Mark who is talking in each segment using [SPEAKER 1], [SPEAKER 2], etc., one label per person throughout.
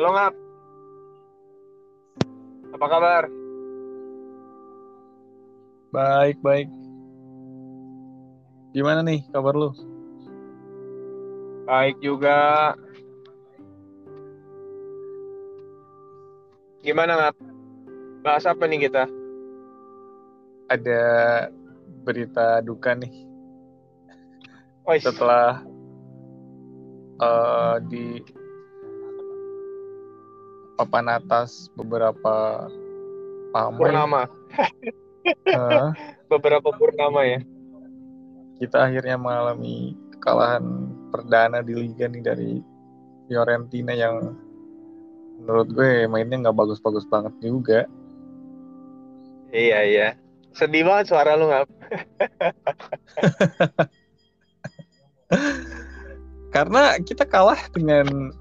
[SPEAKER 1] Halo Ngap. Apa kabar?
[SPEAKER 2] Baik, baik. Gimana nih kabar lu?
[SPEAKER 1] Baik juga. Gimana Ngap? Bahas apa nih kita?
[SPEAKER 2] Ada berita duka nih
[SPEAKER 1] Oh,
[SPEAKER 2] setelah eh, di papan atas beberapa pamor
[SPEAKER 1] purnama.
[SPEAKER 2] eh,
[SPEAKER 1] Beberapa purnama ya.
[SPEAKER 2] kita akhirnya mengalami kekalahan perdana di liga nih dari Fiorentina yang menurut gue mainnya nggak bagus-bagus banget juga.
[SPEAKER 1] Iya, iya. Sedih banget suara lu Ngap.
[SPEAKER 2] Karena kita kalah dengan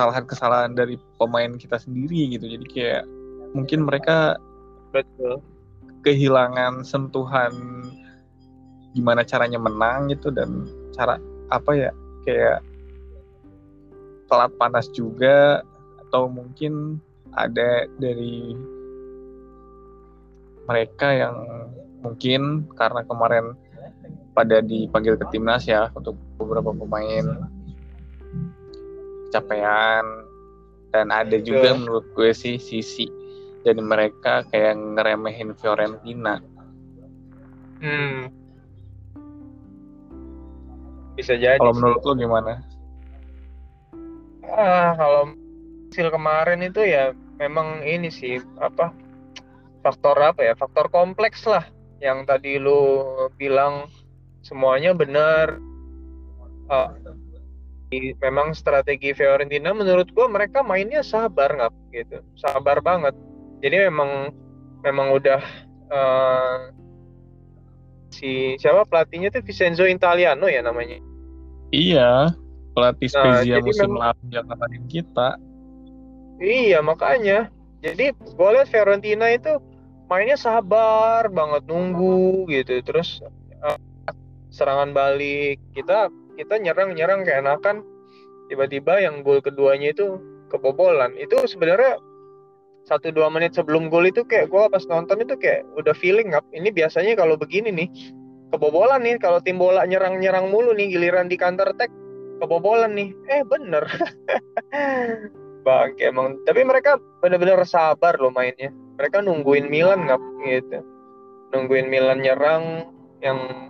[SPEAKER 2] kesalahan-kesalahan dari pemain kita sendiri gitu. Jadi kayak mungkin mereka
[SPEAKER 1] Betul.
[SPEAKER 2] kehilangan sentuhan gimana caranya menang gitu dan cara apa ya kayak telat panas juga atau mungkin ada dari mereka yang mungkin karena kemarin pada dipanggil ke timnas ya untuk beberapa pemain kecapean dan ada juga
[SPEAKER 1] Betul.
[SPEAKER 2] menurut gue sih sisi dari mereka kayak ngeremehin Fiorentina
[SPEAKER 1] Hmm. Bisa jadi.
[SPEAKER 2] kalau menurut lo gimana?
[SPEAKER 1] Ah, kalau hasil kemarin itu ya memang ini sih apa faktor apa ya faktor kompleks lah yang tadi lu bilang semuanya benar i- memang strategi Fiorentina menurut gua mereka mainnya sabar nggak gitu sabar banget jadi memang memang udah eh, si siapa pelatihnya tuh Vincenzo Italiano ya namanya
[SPEAKER 2] Iya, pelatih
[SPEAKER 1] Nah,
[SPEAKER 2] Spezia
[SPEAKER 1] jadi
[SPEAKER 2] musim lalu yang ngalahin kita.
[SPEAKER 1] Iya makanya. Jadi gue lihat Fiorentina itu mainnya sabar banget nunggu gitu. Terus eh, serangan balik kita kita nyerang nyerang kayak enakan. Tiba-tiba yang gol keduanya itu kebobolan. Itu sebenarnya satu dua menit sebelum gol itu kayak gue pas nonton itu kayak udah feeling up. Ini biasanya kalau begini nih kebobolan nih kalau tim bola nyerang nyerang mulu nih giliran di counter attack kebobolan nih. Eh bener. Bangke emang. Tapi mereka benar-benar sabar loh mainnya. Mereka nungguin Milan nggak gitu. Nungguin Milan nyerang yang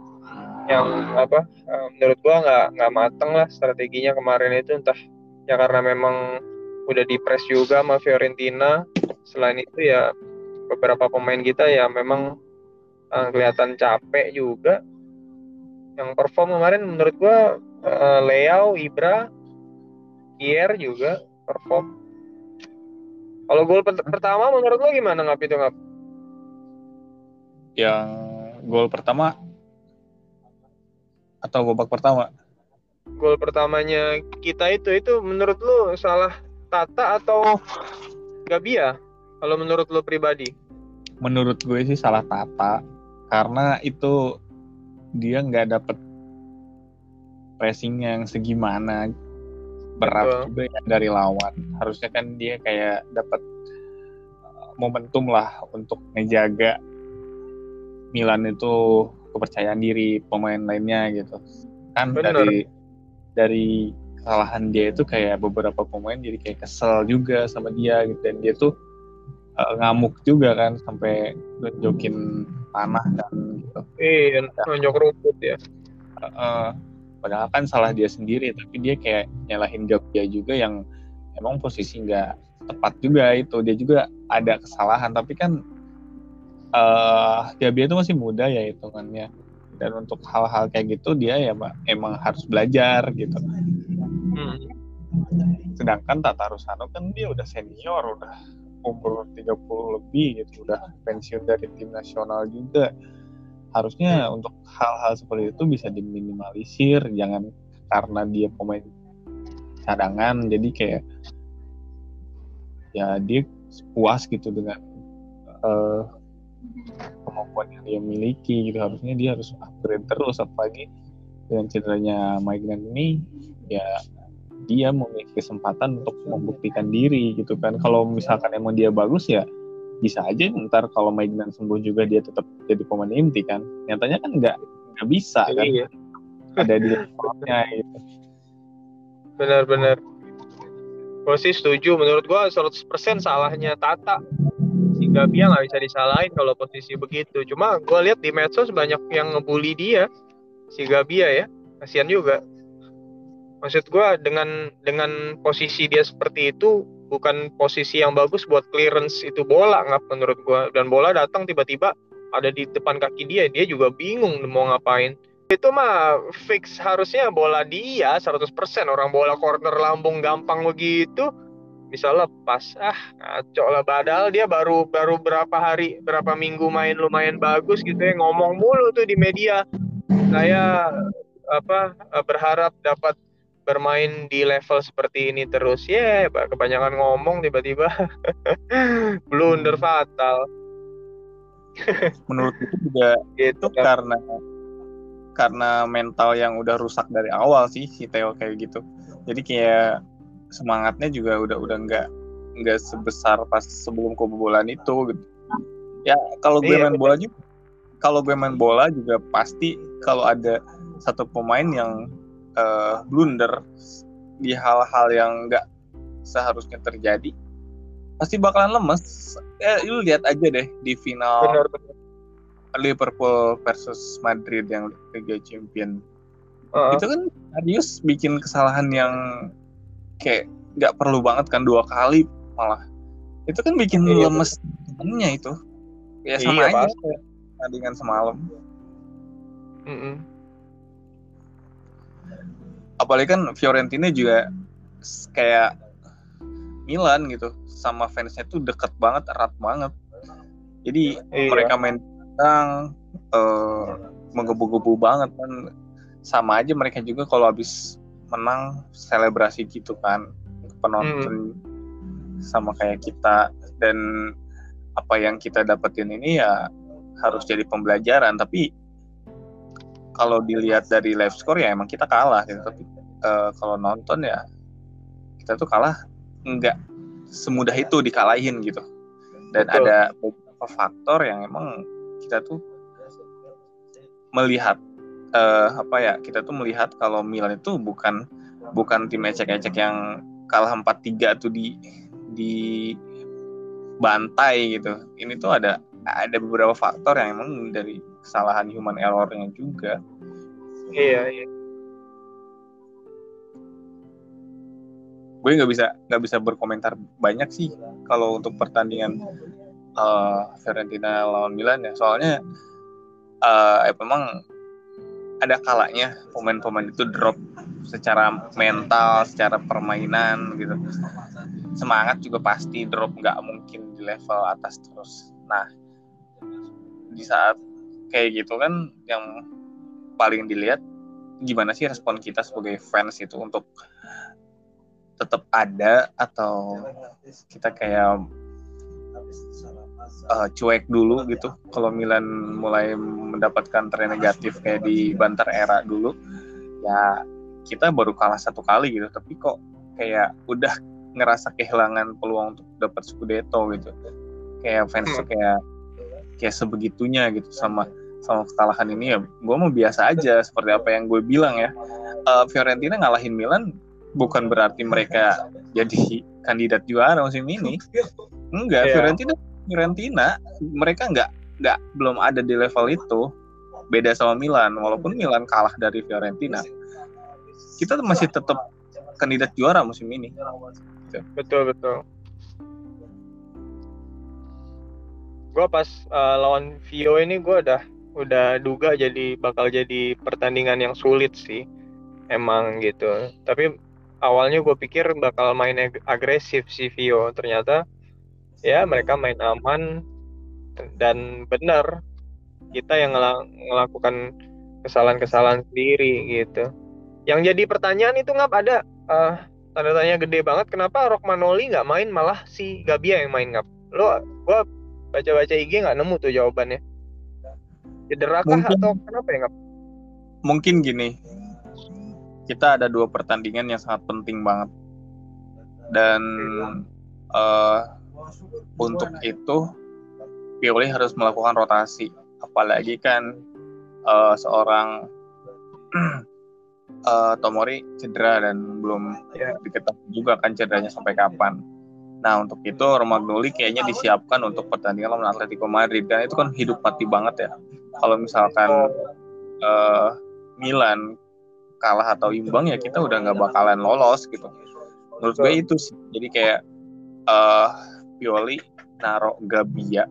[SPEAKER 1] yang apa? eh, menurut gua nggak nggak mateng lah strateginya kemarin itu entah ya karena memang udah di press juga sama Fiorentina. Selain itu ya beberapa pemain kita ya memang eh, kelihatan capek juga. Yang perform kemarin menurut gua eh, Leao, Ibra, Kier juga perform. Kalau gol pert- pertama menurut lo gimana ngap itu ngap?
[SPEAKER 2] Yang gol pertama atau babak pertama?
[SPEAKER 1] Gol pertamanya kita itu itu menurut lo salah Tata atau Gabia? Kalau menurut lo pribadi?
[SPEAKER 2] Menurut gue sih salah Tata karena itu dia nggak dapet pressing yang segimana berat
[SPEAKER 1] Betul.
[SPEAKER 2] juga ya dari lawan. Harusnya kan dia kayak dapat uh, momentum lah untuk ngejaga Milan itu kepercayaan diri pemain lainnya gitu. Kan
[SPEAKER 1] Bener.
[SPEAKER 2] dari dari kesalahan dia itu kayak beberapa pemain jadi kayak kesel juga sama dia gitu dan dia tuh uh, ngamuk juga kan sampai nunjukin tanah dan gitu.
[SPEAKER 1] Iya, nonjok rumput ya.
[SPEAKER 2] Uh, padahal kan salah dia sendiri tapi dia kayak nyalahin Gabia juga yang emang posisi nggak tepat juga itu dia juga ada kesalahan tapi kan uh, Gabia itu masih muda ya hitungannya. Dan untuk hal-hal kayak gitu dia ya emang harus belajar gitu.
[SPEAKER 1] Hmm.
[SPEAKER 2] sedangkan Tata Rusano kan dia udah senior udah umur 30 lebih gitu udah pensiun dari tim nasional juga. Harusnya untuk hal-hal seperti itu bisa diminimalisir jangan karena dia pemain cadangan jadi kayak ya dia puas gitu dengan eh, kemampuan yang dia miliki gitu. Harusnya dia harus upgrade terus apalagi dengan cederanya Mike ini ya dia memiliki kesempatan untuk membuktikan diri gitu kan. Kalau misalkan emang dia bagus ya bisa aja ntar kalau Maignan sembuh juga dia tetap jadi pemain inti kan. Nyatanya kan nggak nggak bisa kan iya. ada di levelnya gitu.
[SPEAKER 1] Benar-benar. Gue sih setuju. Menurut gue 100% salahnya Tata si Gabia nggak bisa disalahin kalau posisi begitu. Cuma gue lihat di medsos banyak yang ngebully dia si Gabia ya. Kasihan juga. Maksud gue dengan dengan posisi dia seperti itu bukan posisi yang bagus buat clearance itu bola nggak menurut gue dan bola datang tiba-tiba ada di depan kaki dia dia juga bingung mau ngapain. Itu mah fix harusnya bola dia 100% orang bola corner lambung gampang begitu bisa lepas. Ah ngaco lah. Padahal dia baru baru berapa hari berapa minggu main lumayan bagus gitu ya. Ngomong mulu tuh di media. Saya apa berharap dapat bermain di level seperti ini terus. Ya yeah, kebanyakan ngomong tiba-tiba. Blunder fatal.
[SPEAKER 2] Menurut itu juga gitu, itu kan. karena karena mental yang udah rusak dari awal sih si Theo kayak gitu. Jadi kayak semangatnya juga udah udah nggak nggak sebesar pas sebelum kebobolan itu gitu ya kalau gue iya, main bola juga kalau gue main bola juga pasti kalau ada satu pemain yang uh, blunder di hal-hal yang nggak seharusnya terjadi pasti bakalan lemes eh lu lihat aja deh di final benar, benar. Liverpool versus Madrid yang Liga Champion uh-huh. itu kan Adius bikin kesalahan yang kayak nggak perlu banget kan dua kali malah. Itu kan bikin iya, lemes temennya itu. Ya sama iya, aja. dengan semalam. Mm -mm apalagi kan Fiorentina juga kayak Milan gitu sama fansnya tuh deket banget erat banget. Jadi iya. mereka main tentang uh, eh, menggebu-gebu banget kan. Sama aja mereka juga kalau habis menang selebrasi gitu kan penonton hmm. sama kayak kita dan apa yang kita dapetin ini ya harus jadi pembelajaran tapi kalau dilihat dari live score ya emang kita kalah gitu tapi uh, kalau nonton ya kita tuh kalah nggak semudah itu dikalahin gitu dan Betul. ada beberapa faktor yang emang kita tuh melihat uh, apa ya kita tuh melihat kalau Milan itu bukan bukan tim ecek-ecek yang kalah 4-3 tuh di di bantai gitu. Ini tuh ada ada beberapa faktor yang emang dari kesalahan human errornya juga.
[SPEAKER 1] Iya iya.
[SPEAKER 2] Gue nggak bisa nggak bisa berkomentar banyak sih kalau untuk pertandingan uh, Fiorentina lawan Milan ya. Soalnya uh, eh, memang ada kalanya pemain-pemain itu drop secara mental, secara permainan gitu. Semangat juga pasti drop nggak mungkin di level atas terus. Nah, di saat kayak gitu kan yang paling dilihat gimana sih respon kita sebagai fans itu untuk tetap ada atau kita kayak uh, cuek dulu gitu. Kalau Milan mulai mendapatkan tren negatif kayak di Banter era dulu ya kita baru kalah satu kali gitu. Tapi kok kayak udah ngerasa kehilangan peluang untuk dapat Scudetto gitu. Kayak fans tuh hmm. kayak kayak sebegitunya gitu sama sama kekalahan ini. Ya gue mau biasa aja seperti apa yang gue bilang ya. Uh, Fiorentina ngalahin Milan bukan berarti mereka jadi kandidat juara musim ini. Enggak yeah. Fiorentina Fiorentina mereka nggak nggak belum ada di level itu. Beda sama Milan walaupun Milan kalah dari Fiorentina. Kita masih tetap kandidat juara musim ini.
[SPEAKER 1] Betul betul. Gue pas uh, lawan Vio ini gue udah udah duga jadi bakal jadi pertandingan yang sulit sih. Emang gitu. Tapi awalnya gue pikir bakal main ag agresif si Vio. Ternyata ya mereka main aman dan benar. Kita yang ngel ngelakukan kesalahan-kesalahan sendiri gitu. Yang jadi pertanyaan itu ngap ada uh, tanda tanya gede banget kenapa Rokmanoli nggak main malah si Gabia yang main ngap? Lo gue baca-baca IG nggak nemu tuh jawabannya. Cedera kah atau kenapa ya nggak
[SPEAKER 2] mungkin gini kita ada dua pertandingan yang sangat penting banget. Dan uh, untuk itu Pioli harus melakukan rotasi apalagi kan uh, seorang uh, Tomori cedera dan belum ya. diketahui juga kan cederanya sampai kapan. Nah untuk itu Romagnoli kayaknya disiapkan untuk pertandingan lawan Atletico Madrid dan itu kan hidup mati banget ya. Kalau misalkan uh, Milan kalah atau imbang ya kita udah nggak bakalan lolos gitu. Menurut gue itu sih. Jadi kayak uh, Pioli naruh Gabia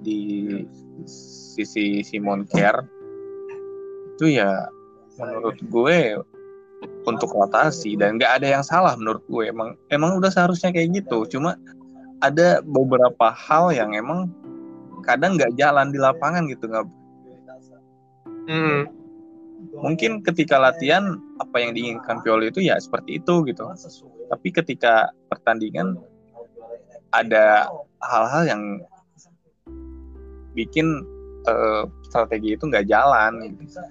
[SPEAKER 2] di sisi Simon Kerr itu ya menurut gue untuk rotasi. Dan nggak ada yang salah menurut gue. Emang emang udah seharusnya kayak gitu. Cuma ada beberapa hal yang emang kadang nggak jalan di lapangan gitu nggak hmm. mungkin ketika latihan apa yang diinginkan Pioli itu ya seperti itu gitu. Tapi ketika pertandingan ada hal-hal yang bikin uh, strategi itu nggak jalan gitu.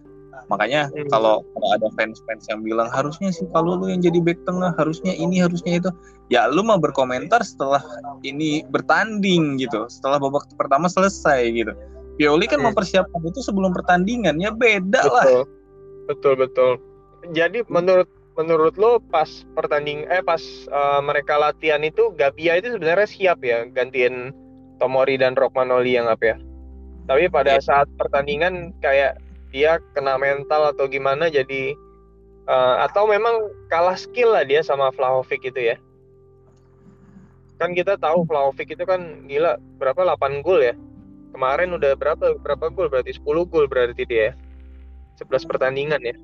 [SPEAKER 2] Makanya hmm. kalau kalau ada fans-fans yang bilang harusnya sih kalau lu yang jadi back tengah harusnya ini harusnya itu ya lu mau berkomentar setelah ini bertanding gitu setelah babak pertama selesai gitu Pioli kan hmm. mempersiapkan itu sebelum pertandingan ya beda
[SPEAKER 1] betul.
[SPEAKER 2] lah
[SPEAKER 1] betul betul jadi menurut menurut lo pas pertanding eh pas uh, mereka latihan itu Gabia itu sebenarnya siap ya gantiin Tomori dan Rockmanoli yang apa ya? Tapi pada yeah. saat pertandingan kayak dia kena mental atau gimana jadi uh, atau memang kalah skill lah dia sama Vlahovic itu ya? Kan kita tahu Vlahovic itu kan gila berapa? 8 gol ya? Kemarin udah berapa berapa gol? Berarti 10 gol berarti dia 11 ya? pertandingan ya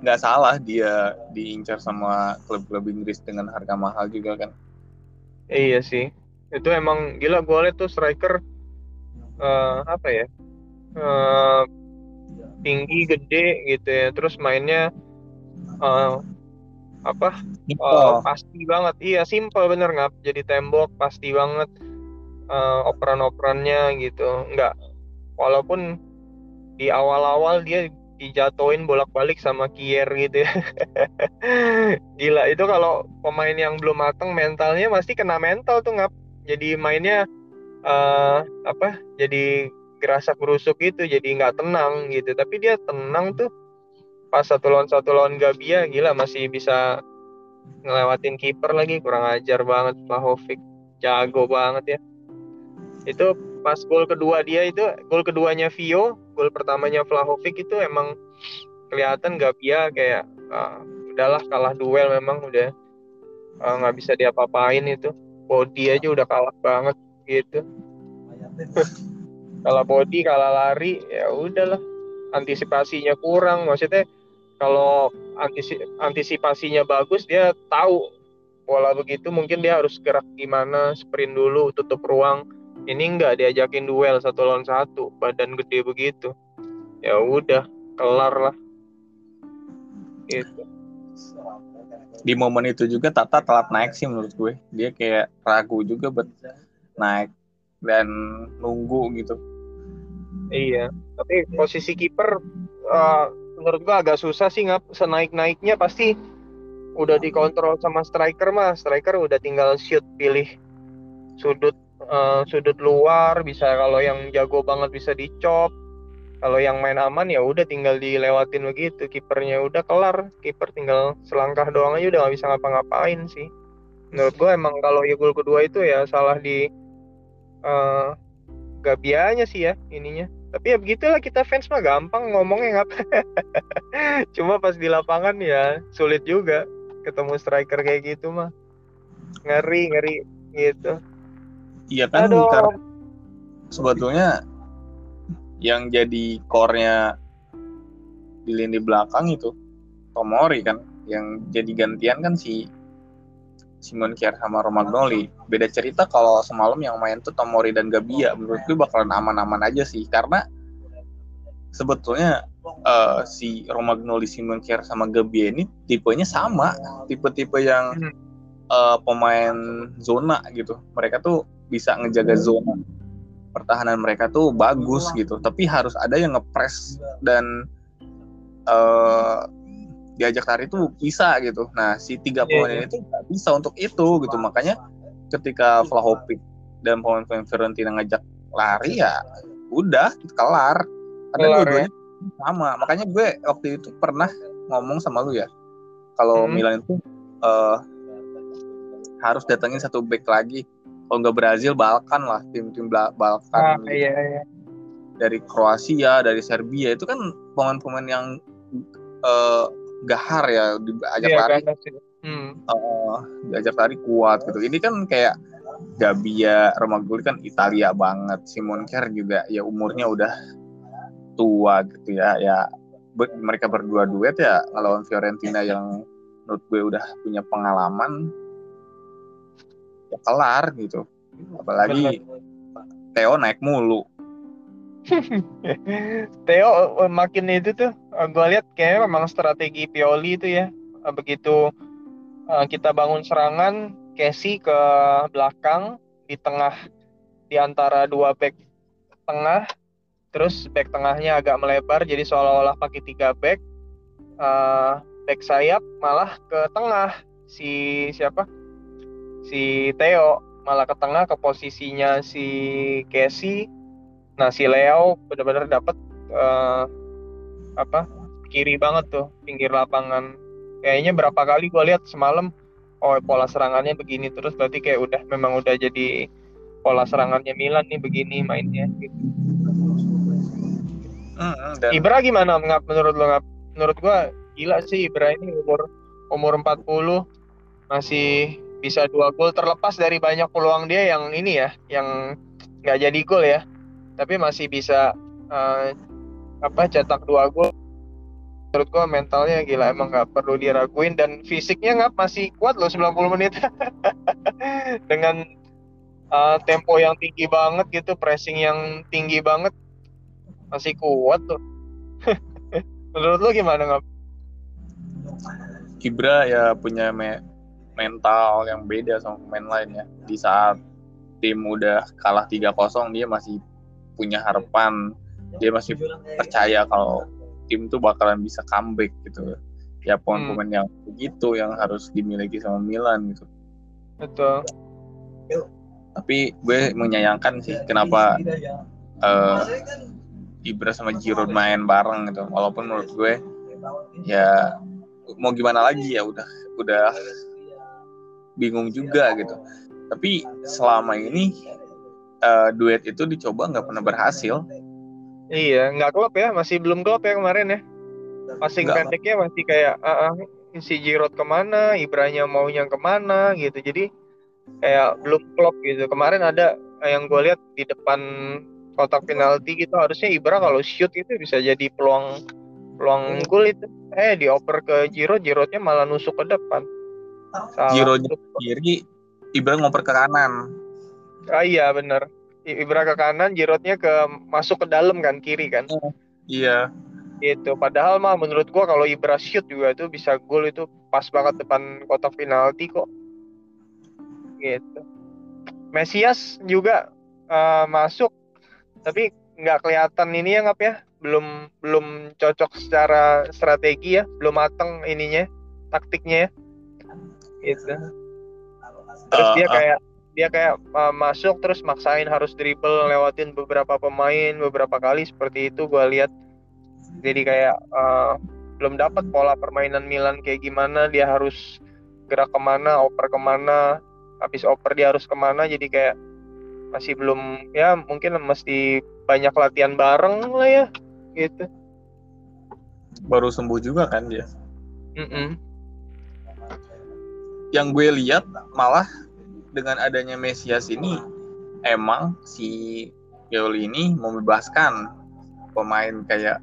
[SPEAKER 2] nggak salah dia diincar sama klub-klub Inggris dengan harga mahal juga kan?
[SPEAKER 1] Iya sih. Itu emang gila gue liat tuh striker uh, apa ya uh, tinggi gede gitu ya. Terus mainnya uh, apa uh, pasti banget. Iya simple bener nggak jadi tembok pasti banget uh, operan-operannya gitu. Nggak walaupun di awal-awal dia dijatuhin bolak-balik sama Kier gitu ya. Gila itu kalau pemain yang belum mateng mentalnya pasti kena mental tuh ngap. Jadi mainnya uh, apa jadi gerasa kerusuk gitu jadi nggak tenang gitu. Tapi dia tenang tuh pas satu lawan satu lawan Gabia gila masih bisa ngelewatin kiper lagi. Kurang ajar banget Vlahovic. Jago banget ya. Itu pas gol kedua dia itu gol keduanya Vio gol pertamanya Vlahovic itu emang kelihatan Gabia kayak uh, udahlah kalah duel memang udah ah, nggak uh, bisa diapa-apain itu. Body aja udah kalah banget gitu. Kalah body kalah lari ya udahlah. Antisipasinya kurang maksudnya kalau antisi antisipasinya bagus dia tahu pola begitu mungkin dia harus gerak gimana sprint dulu tutup ruang ini enggak diajakin duel satu lawan satu badan gede begitu. Ya udah kelar lah. Gitu.
[SPEAKER 2] Di momen itu juga Tata telat naik sih menurut gue. Dia kayak ragu juga buat naik dan nunggu gitu.
[SPEAKER 1] Iya tapi posisi kiper uh, menurut gue agak susah sih ngap senaik naiknya pasti udah dikontrol sama striker mah. Striker udah tinggal shoot pilih sudut uh, sudut luar bisa kalau yang jago banget bisa dicop. Kalau yang main aman ya udah tinggal dilewatin begitu kipernya udah kelar. Kiper tinggal selangkah doang aja udah nggak bisa ngapa-ngapain sih. Menurut gue emang kalau ya gol kedua itu ya salah di uh, gabianya sih ya ininya. Tapi ya begitulah kita fans mah gampang ngomongnya ngapa cuma pas di lapangan ya sulit juga ketemu striker kayak gitu mah. Ngeri ngeri gitu
[SPEAKER 2] iya kan? Karena sebetulnya yang jadi core-nya di lini belakang itu Tomori kan yang jadi gantian kan si Simon Kier sama Romagnoli beda cerita kalau semalam yang main tuh Tomori dan Gabia. Menurut gue bakalan aman-aman aja sih. Karena sebetulnya uh, si Romagnoli Simon Kier sama Gabia ini tipenya sama. Tipe-tipe yang uh, pemain zona gitu. Mereka tuh bisa ngejaga zona pertahanan mereka tuh bagus gitu tapi harus ada yang ngepres dan uh, diajak lari itu bisa gitu. Nah si tiga pemain
[SPEAKER 1] iya.
[SPEAKER 2] ini tuh nggak bisa untuk itu gitu. Makanya ketika Vlahovic dan pemain-pemain Fiorentina ngajak lari ya udah kelar. Karena
[SPEAKER 1] Kelar,
[SPEAKER 2] dua-duanya sama. Makanya gue waktu itu pernah ngomong sama lu ya. Kalau
[SPEAKER 1] Hmm.
[SPEAKER 2] Milan itu eh, harus datengin satu back lagi. Kalau nggak Brazil, Balkan lah, tim-tim Balkan
[SPEAKER 1] Ah,
[SPEAKER 2] gitu.
[SPEAKER 1] iya iya.
[SPEAKER 2] dari Kroasia, dari Serbia itu kan pemain-pemain yang eh, gahar ya diajak
[SPEAKER 1] Iya
[SPEAKER 2] lari.
[SPEAKER 1] Hmm.
[SPEAKER 2] eh, diajak lari kuat gitu. Ini kan kayak Gabia, Romagnoli kan Italia banget. Simon Kjær juga ya umurnya udah tua gitu ya. Ya mereka berdua duet ya ngelawan Fiorentina yang menurut gue udah punya pengalaman ya kelar gitu. Apalagi Theo naik mulu.
[SPEAKER 1] Theo eh, makin itu tuh gue lihat kayaknya memang strategi Pioli itu ya Eh, begitu eh, kita bangun serangan Casey ke belakang di tengah di antara dua back tengah terus back tengahnya agak melebar jadi seolah-olah pakai tiga back Eh, back sayap malah ke tengah si siapa si Theo malah ke tengah ke posisinya si Casey Nah, si Leo benar-benar dapat eh, apa kiri banget tuh pinggir lapangan. Kayaknya berapa kali gue lihat semalam, oh pola serangannya begini terus berarti kayak udah memang udah jadi pola serangannya Milan nih begini mainnya. Gitu.
[SPEAKER 2] Mm, dan
[SPEAKER 1] Ibra gimana ngap menurut lo ngap? Menurut gue gila sih Ibra ini umur umur 40 masih bisa dua gol terlepas dari banyak peluang dia yang ini ya, yang nggak jadi gol ya. Tapi masih bisa eh, apa cetak dua gol. Menurut gua mentalnya gila emang nggak perlu diraguin dan fisiknya nggak masih kuat loh 90 menit. Dengan eh, tempo yang tinggi banget gitu pressing yang tinggi banget masih kuat tuh. Menurut lo gimana nggak
[SPEAKER 2] Ibra ya punya me- mental yang beda sama pemain lain ya. Di saat tim udah kalah 3-0 dia masih punya harapan, dia masih percaya kalau tim tuh bakalan bisa comeback gitu. Ya pemain-pemain yang begitu yang harus dimiliki sama Milan gitu.
[SPEAKER 1] betul
[SPEAKER 2] Tapi gue menyayangkan sih kenapa eh, Ibra sama Giroud main bareng gitu. Walaupun menurut gue ya mau gimana lagi ya udah udah bingung juga gitu. Tapi selama ini eh, duet itu dicoba nggak pernah berhasil.
[SPEAKER 1] iya nggak klop ya. Masih belum klop ya kemarin ya. Passing
[SPEAKER 2] Nggak.
[SPEAKER 1] pendeknya masih kayak ah, ah, si Giroud ke mana? Ibranya maunya ke mana? Gitu. Jadi kayak belum klop gitu. Kemarin ada yang gue lihat di depan kotak penalti gitu harusnya Ibra kalau shoot itu bisa jadi peluang peluang gol itu. Eh dioper ke Giroud Giroudnya malah nusuk ke depan Salah.
[SPEAKER 2] Giroudnya kiri, Ibra ngoper ke kanan.
[SPEAKER 1] ah iya bener. Ibra ke kanan Giroudnya ke masuk ke dalam kan kiri kan?
[SPEAKER 2] Iya.
[SPEAKER 1] gitu. Padahal mah menurut gua kalau Ibra shoot juga itu bisa gol itu pas banget depan kotak penalti kok. Gitu. Mesias juga eh, masuk. Tapi nggak kelihatan ini ya ngap ya? Belum belum cocok secara strategi ya. Belum mateng ininya taktiknya ya gitu terus
[SPEAKER 2] Eh,
[SPEAKER 1] dia
[SPEAKER 2] eh,
[SPEAKER 1] kayak dia kayak uh, masuk terus maksain harus dribble lewatin beberapa pemain beberapa kali seperti itu gua lihat. Jadi kayak uh, belum dapat pola permainan Milan kayak gimana dia harus gerak ke mana oper ke mana. Habis oper dia harus ke mana jadi kayak masih belum ya mungkin mesti banyak latihan bareng lah ya gitu.
[SPEAKER 2] Baru sembuh juga kan dia.
[SPEAKER 1] Mm-mm.
[SPEAKER 2] Yang gue lihat malah dengan adanya Mesias ini emang si Pioli ini membebaskan pemain kayak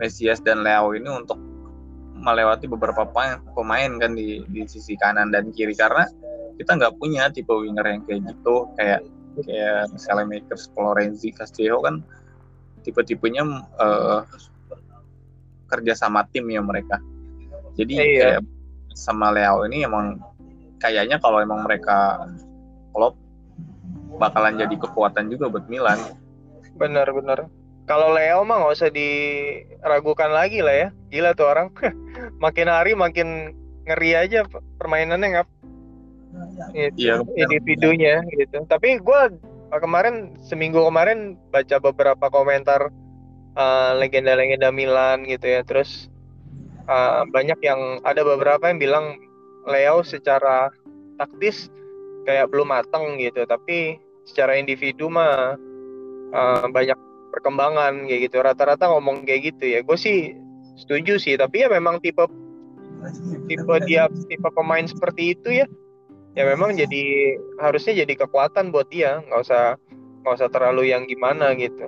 [SPEAKER 2] Mesias dan Leo ini untuk melewati beberapa pemain, pemain kan di, di sisi kanan dan kiri karena kita nggak punya tipe winger yang kayak gitu kayak kayak misalnya Makers, Florenzi, Castillejo kan tipe-tipenya eh, kerja sama tim ya mereka. Jadi
[SPEAKER 1] Iya.
[SPEAKER 2] kayak sama Leo ini emang kayaknya kalau emang mereka klop bakalan jadi kekuatan juga buat Milan.
[SPEAKER 1] benar benar. Kalau Leo mah nggak usah diragukan lagi lah ya. Gila tuh orang. Makin hari makin ngeri aja permainannya nggak gitu,
[SPEAKER 2] Iya,
[SPEAKER 1] individunya gitu. Tapi gue kemarin seminggu kemarin baca beberapa komentar uh, legenda-legenda Milan gitu ya. Terus uh, banyak yang ada beberapa yang bilang Leo secara taktis kayak belum matang gitu tapi secara individu mah uh, banyak perkembangan kayak gitu. Rata-rata ngomong kayak gitu ya. Gue sih setuju sih tapi ya memang tipe tipe dia tipe pemain seperti itu ya. Ya memang jadi harusnya jadi kekuatan buat dia. Nggak usah nggak usah terlalu yang gimana gitu.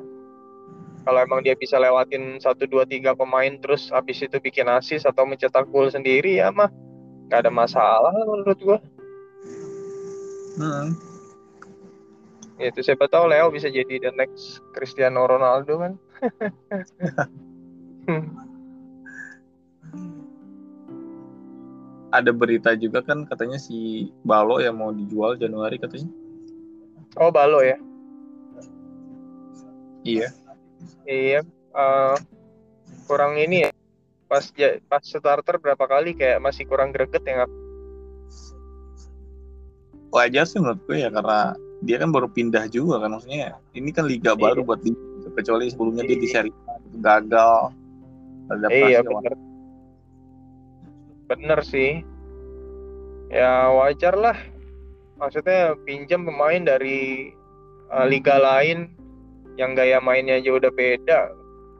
[SPEAKER 1] Kalau emang dia bisa lewatin satu dua tiga pemain terus habis itu bikin asis atau mencetak gol sendiri ya mah nggak ada masalah menurut gua
[SPEAKER 2] Hmm.
[SPEAKER 1] itu siapa tahu Leo bisa jadi the next Cristiano Ronaldo kan
[SPEAKER 2] Ada berita juga kan katanya si Balo yang mau dijual Januari katanya.
[SPEAKER 1] oh Balo ya
[SPEAKER 2] Iya.
[SPEAKER 1] iya eh, kurang ini ya pas ja- pas starter berapa kali kayak masih kurang greget ya nggak
[SPEAKER 2] Wajar sih menurut gue ya karena dia kan baru pindah juga kan maksudnya ini kan liga
[SPEAKER 1] Iya.
[SPEAKER 2] baru buat dia kecuali sebelumnya dia di seri A gagal adaptasi
[SPEAKER 1] iya bener. Bener sih. Ya wajar lah. Maksudnya pinjam pemain dari uh, liga lain yang gaya mainnya aja udah beda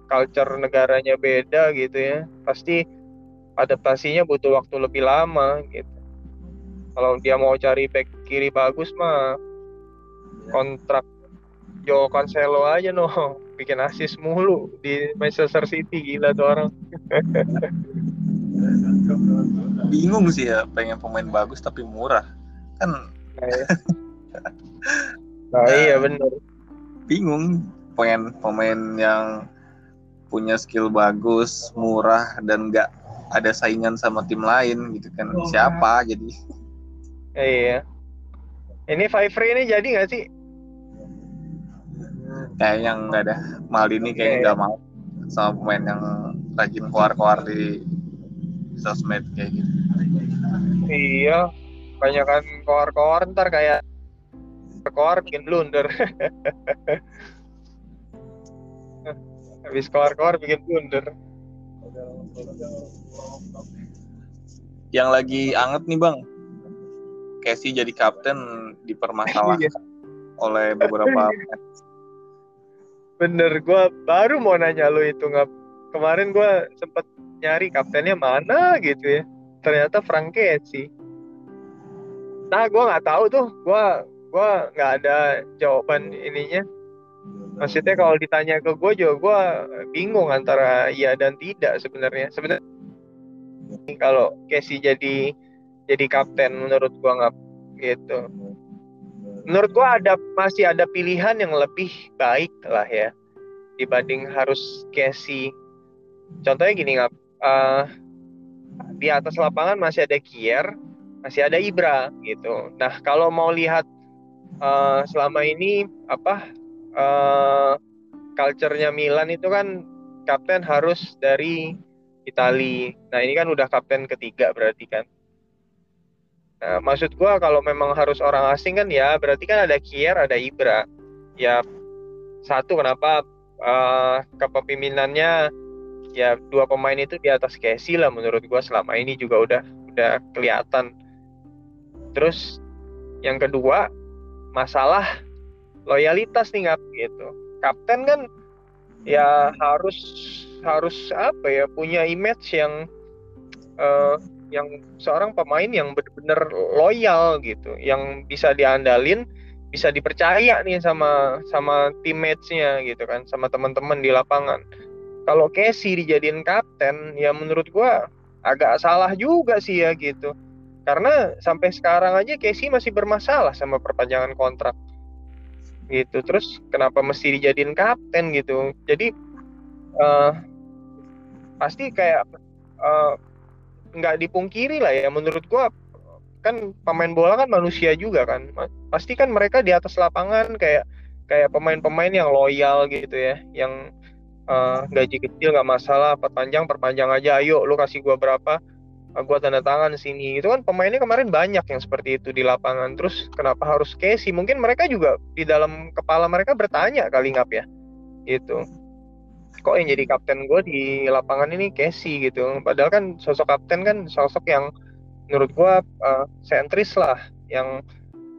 [SPEAKER 1] culture negaranya beda gitu ya. Pasti adaptasinya butuh waktu lebih lama gitu. Kalau dia mau cari back kiri bagus mah kontrak Joe Cancelo aja no. Bikin asis mulu di Manchester City gila tuh orang.
[SPEAKER 2] Bingung sih ya pengen pemain bagus tapi murah. Kan
[SPEAKER 1] nah, ya. nah iya bener.
[SPEAKER 2] bingung. Pengen pemain yang punya skill bagus murah dan nggak ada saingan sama tim lain gitu kan. Siapa jadi?
[SPEAKER 1] Iya. Ini five free ini jadi nggak sih?
[SPEAKER 2] Kayaknya nggak ada. Mal ini kayaknya
[SPEAKER 1] Iya,
[SPEAKER 2] nggak mau sama pemain yang rajin keluar-keluar di sosmed kayak gitu.
[SPEAKER 1] Iya. Banyak kan koar-koar ntar kayak koar bikin blunder habis koar-koar bikin blunder.
[SPEAKER 2] Yang lagi anget nih bang. Casey jadi kapten dipermasalahkan
[SPEAKER 1] Iya.
[SPEAKER 2] oleh beberapa
[SPEAKER 1] bener gua baru mau nanya lu itu nggak kemarin gua sempet nyari kaptennya mana gitu ya. Ternyata Frank Casey. Nah gua nggak tahu tuh. Gua gua nggak ada jawaban ininya maksudnya kalau ditanya ke gue juga gue bingung antara iya dan tidak sebenarnya. Sebenarnya kalau Casey jadi jadi kapten menurut gue nggak gitu. Menurut gue ada masih ada pilihan yang lebih baik lah ya dibanding harus Casey. Contohnya gini nggak eh, di atas lapangan masih ada Kier masih ada Ibra gitu. Nah kalau mau lihat eh, selama ini apa eh culture-nya Milan itu kan kapten harus dari Itali. Nah, ini kan udah kapten ketiga berarti kan. Nah, maksud gua kalau memang harus orang asing kan ya berarti kan ada Kier, ada Ibra. Ya satu kenapa eh kepemimpinannya ya dua pemain itu di atas Casey lah menurut gua selama ini juga udah udah kelihatan. Terus yang kedua masalah loyalitas nih ngap gitu. Kapten kan ya harus harus apa ya punya image yang eh, yang seorang pemain yang benar-benar loyal gitu, yang bisa diandalin, bisa dipercaya nih sama sama teammates-nya gitu kan, sama teman-teman di lapangan. Kalau Casey dijadiin kapten, ya menurut gua agak salah juga sih ya gitu. Karena sampai sekarang aja Casey masih bermasalah sama perpanjangan kontrak gitu. Terus kenapa mesti dijadiin kapten gitu? Jadi eh, pasti kayak eh, nggak dipungkiri lah ya. Menurut gua kan pemain bola kan manusia juga kan. Pasti kan mereka di atas lapangan kayak kayak pemain-pemain yang loyal gitu ya. Yang uh, gaji kecil nggak masalah perpanjang perpanjang aja. Ayo lu kasih gua berapa? uh, gua tanda tangan sini. Itu kan pemainnya kemarin banyak yang seperti itu di lapangan. Terus kenapa harus Casey? Mungkin mereka juga di dalam kepala mereka bertanya kali ngap ya. Itu kok yang jadi kapten gue di lapangan ini Casey gitu. Padahal kan sosok kapten kan sosok yang menurut gue uh, sentris lah. Yang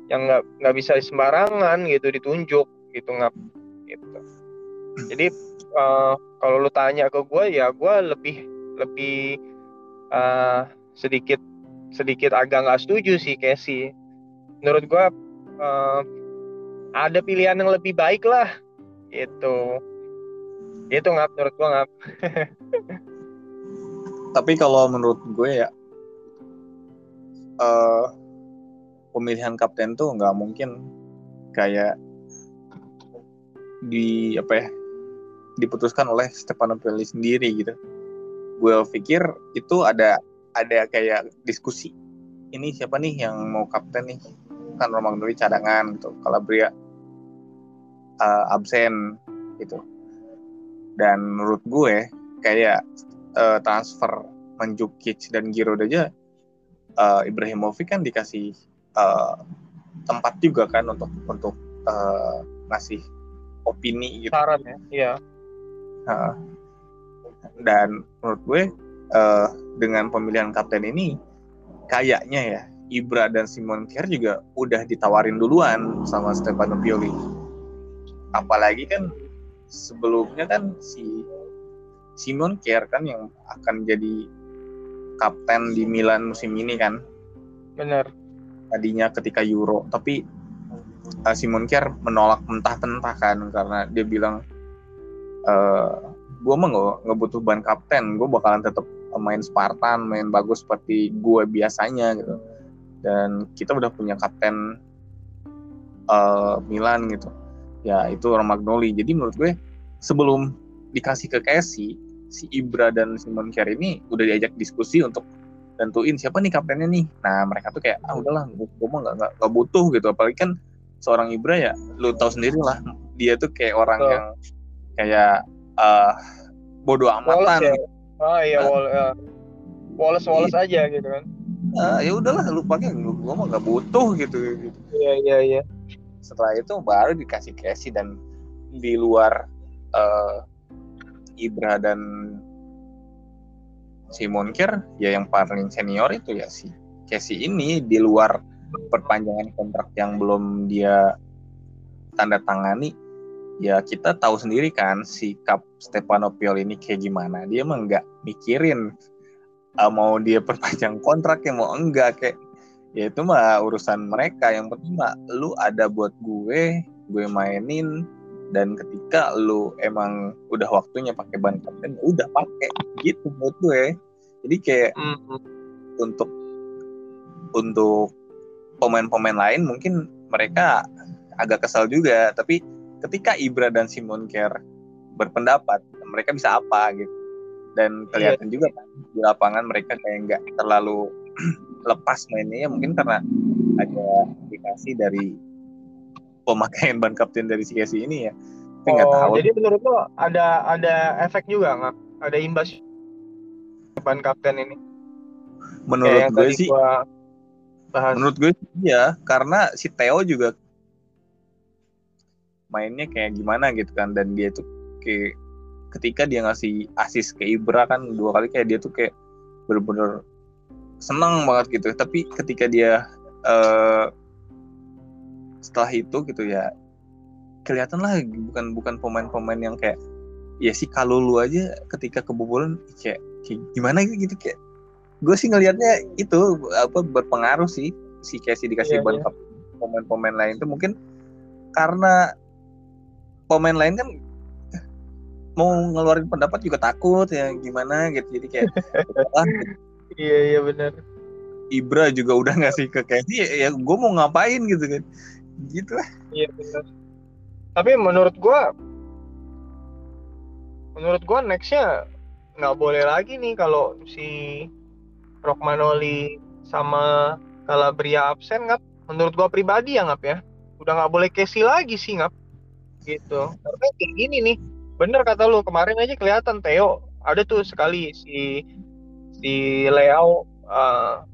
[SPEAKER 1] yang nggak nggak bisa sembarangan gitu ditunjuk gitu nggak gitu. Jadi uh, kalau lu tanya ke gue ya gue lebih lebih uh, sedikit sedikit agak nggak setuju sih Casey. Menurut gue uh, ada pilihan yang lebih baik lah itu itu ngap menurut gue ngap.
[SPEAKER 2] Tapi kalau menurut gue ya uh, pemilihan kapten tuh nggak mungkin kayak di apa ya diputuskan oleh Stefano Pioli sendiri gitu. Gue pikir itu ada ada kayak diskusi. Ini siapa nih yang mau kapten nih? Kan Romagnoli cadangan gitu. Calabria uh, absen gitu dan menurut gue kayak uh, transfer Manjukic dan Giroud aja uh, Ibrahimovic kan dikasih uh, tempat juga kan untuk untuk uh, ngasih opini gitu.
[SPEAKER 1] Saran ya, iya.
[SPEAKER 2] Uh, dan menurut gue uh, dengan pemilihan kapten ini kayaknya ya Ibra dan Simon Kier juga udah ditawarin duluan sama Stefano Pioli. Apalagi kan sebelumnya kan si Simon Kier kan yang akan jadi kapten di Milan musim ini kan.
[SPEAKER 1] Benar.
[SPEAKER 2] Tadinya ketika Euro, tapi uh, Simon Kier menolak mentah-mentah kan karena dia bilang uh, gue mah gak, nggak butuh ban kapten, gue bakalan tetap main Spartan, main bagus seperti gue biasanya gitu. Dan kita udah punya kapten uh, Milan gitu. Ya itu Romagnoli jadi menurut gue sebelum dikasih ke Casey si Ibra dan Simon Kier ini udah diajak diskusi untuk tentuin siapa nih kaptennya nih. Nah mereka tuh kayak ah udahlah gue mah nggak nggak butuh gitu. Apalagi kan seorang Ibra ya lu tahu sendiri lah dia tuh kayak orang oh. yang kayak uh, bodoh amatan
[SPEAKER 1] ya? gitu. oh iya nah, Wall, uh, Wallace Wallace iya. aja gitu kan
[SPEAKER 2] uh, ya udahlah lu pakai gue mah nggak butuh gitu gitu
[SPEAKER 1] iya iya iya
[SPEAKER 2] setelah itu baru dikasih Casey dan di luar uh, Ibra dan Simon Kier ya yang paling senior itu ya si Casey ini di luar perpanjangan kontrak yang belum dia tanda tangani ya kita tahu sendiri kan sikap Stefano Pioli ini kayak gimana. Dia emang nggak mikirin uh, mau dia perpanjang kontrak ya mau enggak kayak. Ya itu mah urusan mereka. Yang penting mah lu ada buat gue gue mainin dan ketika lu emang udah waktunya pakai ban kapten ya udah pakai gitu buat gue. Jadi kayak mm -hmm. untuk untuk pemain-pemain lain mungkin mereka agak kesal juga. Tapi ketika Ibra dan Simon Kerr berpendapat mereka bisa apa gitu dan kelihatan yeah. juga kan di lapangan mereka kayak nggak terlalu lepas mainnya ya mungkin karena ada aplikasi dari pemakaian ban kapten dari si Casey ini ya.
[SPEAKER 1] Tapi oh, tahu. Jadi menurut lo ada ada efek juga nggak? Ada imbas ban kapten ini?
[SPEAKER 2] Menurut gue sih. bahas. Menurut gue ya karena si Theo juga mainnya kayak gimana gitu kan. Dan dia tuh kayak ketika dia ngasih asis ke Ibra kan dua kali kayak dia tuh kayak bener-bener senang banget gitu. Tapi ketika dia uh, setelah itu gitu ya kelihatan lah bukan bukan pemain-pemain yang kayak ya sih kalau lu aja ketika kebobolan kayak, kayak gimana gitu, kayak gue sih ngelihatnya itu apa berpengaruh sih si Casey dikasih yeah, ban yeah. pemain-pemain lain itu mungkin karena pemain lain kan mau ngeluarin pendapat juga takut ya gimana gitu. Jadi kayak
[SPEAKER 1] iya iya benar.
[SPEAKER 2] Ibra juga udah ngasih ke Casey ya, ya gue mau ngapain gitu kan? Gitu lah.
[SPEAKER 1] Iya benar. Tapi menurut gue menurut gue nextnya nggak boleh lagi nih kalau si Rockmanoli sama Calabria absen nggak menurut gue pribadi ya ngap ya. Udah nggak boleh Casey lagi sih ngap gitu. Karena kayak gini nih bener kata lu kemarin aja kelihatan Theo. Ada tuh sekali si si Leo uh,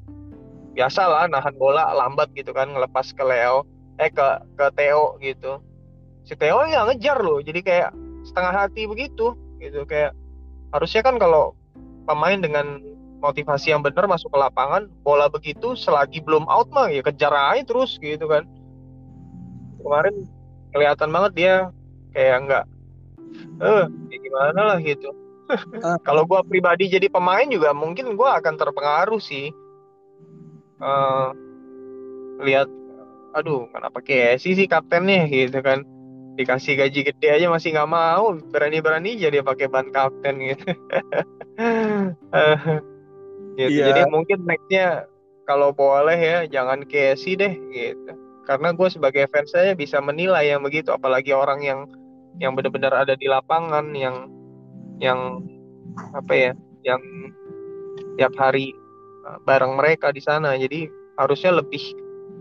[SPEAKER 1] biasa lah nahan bola lambat gitu kan ngelepas ke Leo eh ke ke Theo gitu. Si Theo ya ngejar loh jadi kayak setengah hati begitu gitu. Kayak harusnya kan kalau pemain dengan motivasi yang benar masuk ke lapangan bola begitu selagi belum out mah ya kejar aja terus gitu kan. Kemarin kelihatan banget dia kayak enggak eh ya gimana lah gitu. Ah. kalau gue pribadi jadi pemain juga mungkin gue akan terpengaruh sih. Uh, lihat aduh kenapa kayak sih sih kaptennya? Gitu kan. Dikasih gaji gede aja masih nggak mau berani-berani jadi pakai ban kapten gitu. Gitu. Yeah. jadi mungkin nextnya kalau boleh ya jangan Casey deh gitu karena gue sebagai fans saya bisa menilai yang begitu apalagi orang yang yang benar-benar ada di lapangan yang yang apa ya yang tiap hari uh, bareng mereka di sana. Jadi harusnya lebih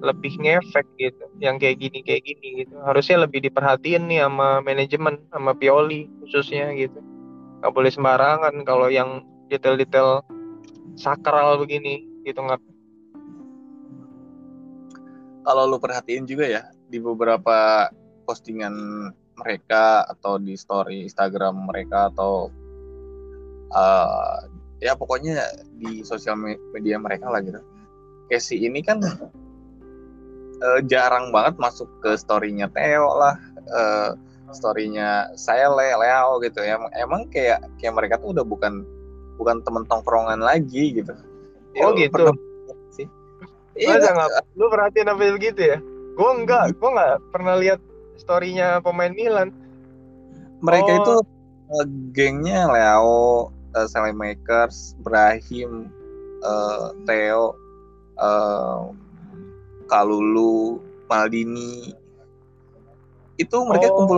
[SPEAKER 1] lebih ngefek gitu yang kayak gini kayak gini gitu. Harusnya lebih diperhatiin nih sama manajemen sama Pioli khususnya gitu. Nggak boleh sembarangan kalau yang detail-detail sakral begini gitu nggak
[SPEAKER 2] kalau lu perhatiin juga ya di beberapa postingan mereka atau di story Instagram mereka atau uh, ya pokoknya di sosial media mereka lah gitu. Casey ini kan uh, jarang banget masuk ke storynya Theo lah, uh, storynya saya Le, Leo gitu ya. Emang kayak kayak mereka tuh udah bukan bukan temen tongkrongan lagi gitu.
[SPEAKER 1] Oh ya, gitu. Sih. Iya, nggak? Lu perhatiin apa begitu ya? Gue enggak, gue nggak pernah lihat storynya pemain Milan.
[SPEAKER 2] Mereka oh. itu uh, gengnya Leo, uh, Makers, Brahim, uh, Theo, uh, Kalulu, Maldini. Itu mereka oh. kumpul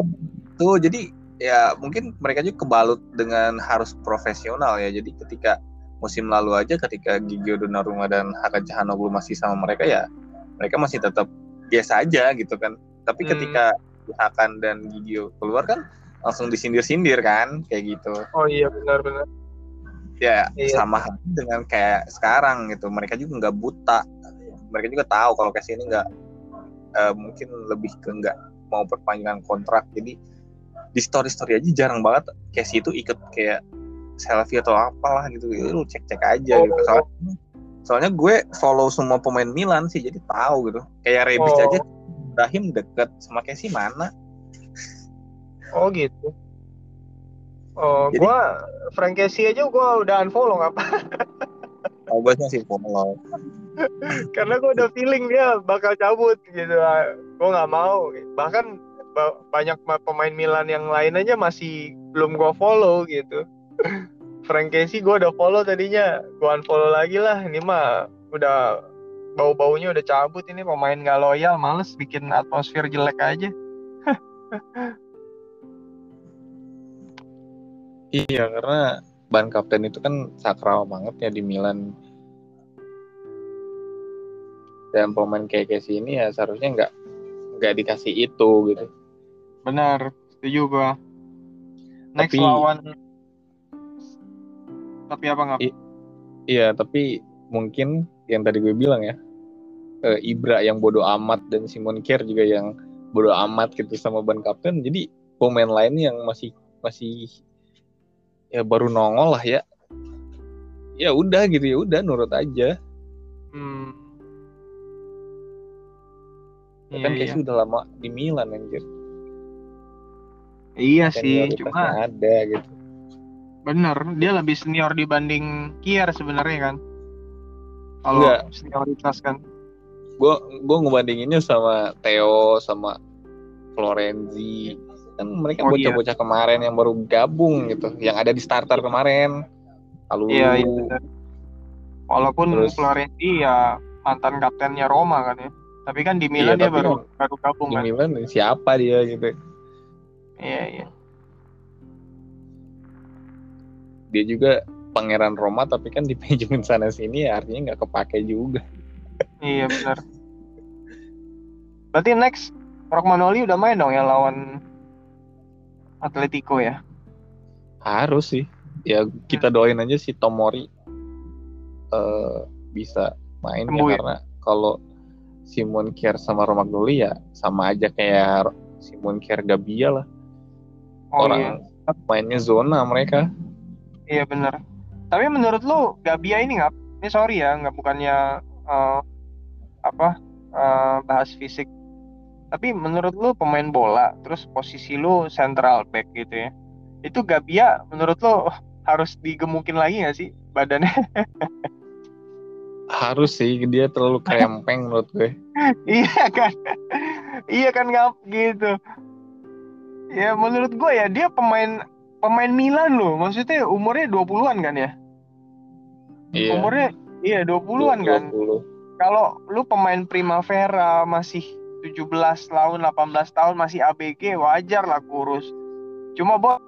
[SPEAKER 2] tuh. Jadi ya mungkin mereka juga kebalut dengan harus profesional ya. Jadi ketika musim lalu aja ketika Gigio Donnarumma dan Hakan Calhanoglu masih sama mereka ya mereka masih tetap biasa aja gitu kan. Tapi hmm. ketika Hakan dan Gigio keluar kan langsung disindir-sindir kan kayak gitu.
[SPEAKER 1] Oh iya benar-benar.
[SPEAKER 2] Ya iya. sama dengan kayak sekarang gitu. Mereka juga nggak buta. Mereka juga tahu kalau kayak ini nggak uh, mungkin lebih ke nggak mau perpanjangan kontrak. Jadi di story-story aja jarang banget Casey itu ikut kayak selfie atau apalah gitu. Ya, lu cek-cek aja oh. gitu. Soalnya, soalnya gue follow semua pemain Milan sih jadi tahu gitu. Kayak Rebic oh. aja Ibrahim deket sama Casey mana?
[SPEAKER 1] Oh gitu. Oh, Jadi, gua Frank Casey aja gua udah unfollow apa?
[SPEAKER 2] oh, gue sih follow.
[SPEAKER 1] Karena gua udah feeling dia bakal cabut gitu. Gua nggak mau. Bahkan banyak pemain Milan yang lain aja masih belum gua follow gitu. Frank Casey gua udah follow tadinya, gua unfollow lagi lah. Ini mah udah bau-baunya udah cabut ini. Pemain nggak loyal males bikin atmosfer jelek aja.
[SPEAKER 2] Iya karena ban kapten itu kan sakral banget ya di Milan. Dan pemain kayak Casey ini ya seharusnya nggak nggak dikasih itu gitu.
[SPEAKER 1] Benar setuju gua. Next tapi, lawan tapi apa nggak
[SPEAKER 2] iya tapi mungkin yang tadi gue bilang ya uh, Ibra yang bodoh amat dan Simon Kier juga yang bodoh amat gitu sama ban kapten. Jadi pemain lain yang masih masih ya baru nongol lah ya. Ya udah gitu ya udah nurut aja. Hmm. Ya kan iya, iya. udah lama di Milan anjir.
[SPEAKER 1] Iya sih cuma
[SPEAKER 2] ada gitu
[SPEAKER 1] bener dia lebih senior dibanding Kier sebenarnya kan. Kalau senioritas kan.
[SPEAKER 2] Gue gue ngebandinginnya sama Theo sama Florenzi. Kan mereka oh, iya. bocah-bocah iya. kemarin yang baru gabung gitu yang ada di starter kemarin. Lalu iya, iya.
[SPEAKER 1] walaupun Terus, Florenzi ya mantan kaptennya Roma kan ya. Tapi kan di Milan iya, dia baru kan, baru gabung
[SPEAKER 2] di kan. Milan siapa dia gitu.
[SPEAKER 1] Iya iya
[SPEAKER 2] dia juga pangeran Roma tapi kan dipinjemin sana sini ya artinya nggak kepake juga.
[SPEAKER 1] Iya benar. Berarti next Rockmanoli udah main dong ya lawan Atletico ya?
[SPEAKER 2] Harus sih. Ya kita doain aja si Tomori uh, bisa main ya, karena kalau Simon Kier sama Romagnoli ya sama aja kayak Simon Kier Gabia lah. Oh, orang iya. mainnya zona mereka
[SPEAKER 1] iya bener. Tapi menurut lu Gabia ini nggak ini sorry ya nggak bukannya uh, apa uh, bahas fisik. Tapi menurut lu pemain bola terus posisi lu central back gitu ya itu Gabia menurut lu harus digemukin lagi gak sih badannya?
[SPEAKER 2] Harus sih dia terlalu krempeng menurut gue.
[SPEAKER 1] Iya kan? Iya kan ngap gitu. Ya menurut gue ya dia pemain pemain Milan loh. Maksudnya umurnya 20-an kan ya? Iya. umurnya iya 20-an 20. kan? Kalau lu pemain Primavera masih 17 tahun 18 tahun masih ABG wajar lah kurus. Cuma buat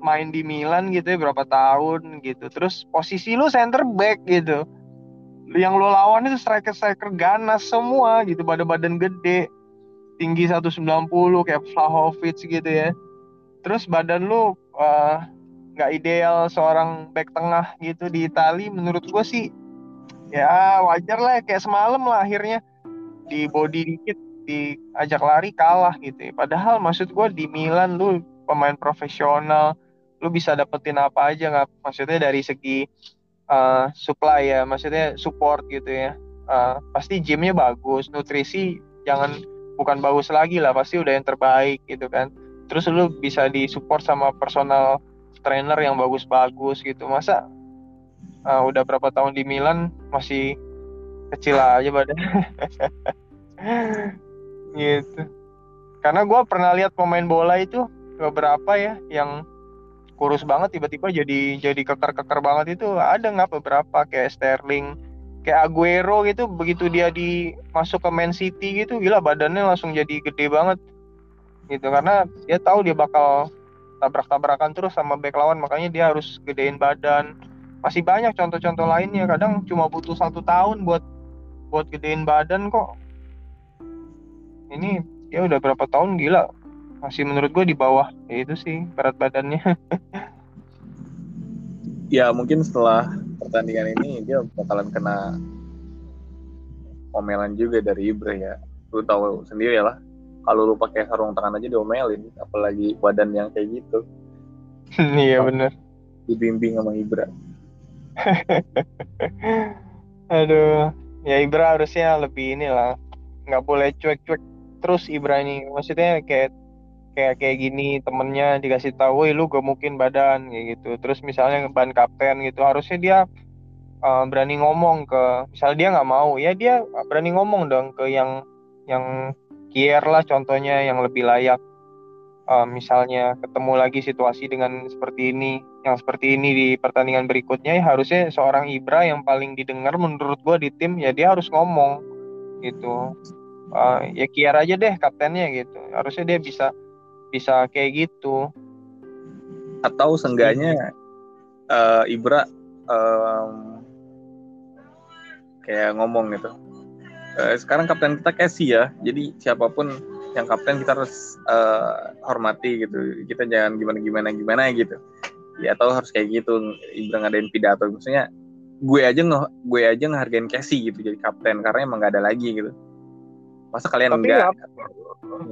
[SPEAKER 1] main di Milan gitu ya berapa tahun gitu. Terus posisi lu center back gitu. Yang lu lawan itu striker striker ganas semua gitu badan badan gede tinggi 190 kayak Vlahovic gitu ya terus badan lu eh, nggak uh, ideal seorang back tengah gitu di Itali menurut gue sih ya wajar lah kayak semalam lah akhirnya di body dikit diajak lari kalah gitu ya. Padahal maksud gue di Milan lu pemain profesional, lu bisa dapetin apa aja nggak? Maksudnya dari segi uh, supply ya, maksudnya support gitu ya. Uh, pasti gymnya bagus, nutrisi jangan bukan bagus lagi lah, pasti udah yang terbaik gitu kan. Terus lu bisa disupport sama personal trainer yang bagus-bagus gitu. Masa uh, udah berapa tahun di Milan masih kecil aja badan? Gitu. Karena gue pernah lihat pemain bola itu beberapa ya yang kurus banget tiba-tiba jadi jadi keker-keker banget itu. Ada nggak beberapa kayak Sterling kayak Aguero gitu begitu dia di masuk ke Man City gitu gila badannya langsung jadi gede banget gitu. Karena dia tahu dia bakal tabrak-tabrakan terus sama back lawan makanya dia harus gedein badan. Masih banyak contoh-contoh lainnya. Kadang cuma butuh satu tahun buat buat gedein badan kok. Ini ya udah berapa tahun? Gila. Masih menurut gue di bawah. Ya itu sih berat badannya.
[SPEAKER 2] Ya mungkin setelah pertandingan ini dia bakalan kena omelan juga dari Ibra ya. Lu tahu sendiri lah kalau lu pakai sarung tangan aja diomelin apalagi badan yang kayak gitu
[SPEAKER 1] iya bener
[SPEAKER 2] dibimbing sama Ibra
[SPEAKER 1] Aduh, ya Ibra harusnya lebih inilah, nggak boleh cuek-cuek terus Ibra ini. Maksudnya kayak kayak kayak gini temennya dikasih tahu, lu gak mungkin badan kayak gitu. Terus misalnya ban kapten gitu, harusnya dia uh, berani ngomong ke, misalnya dia nggak mau, ya dia berani ngomong dong ke yang yang kier lah contohnya yang lebih layak uh, misalnya ketemu lagi situasi dengan seperti ini, yang seperti ini di pertandingan berikutnya, ya harusnya seorang Ibra yang paling didengar menurut gue di tim ya dia harus ngomong gitu. Uh, ya Kiar aja deh kaptennya gitu. Harusnya dia bisa bisa kayak gitu.
[SPEAKER 2] Atau seenggaknya uh, Ibra um, kayak ngomong gitu. Uh, sekarang kapten kita Casey ya. Jadi siapa pun yang kapten kita harus uh, hormati gitu. Kita jangan gimana gimana gimana gitu. Ya atau harus kayak gitu Ibra ngadain pidato. Maksudnya gue aja nge gue aja ngehargain Casey gitu jadi kapten karena emang gak ada lagi gitu. Masa kalian tapi enggak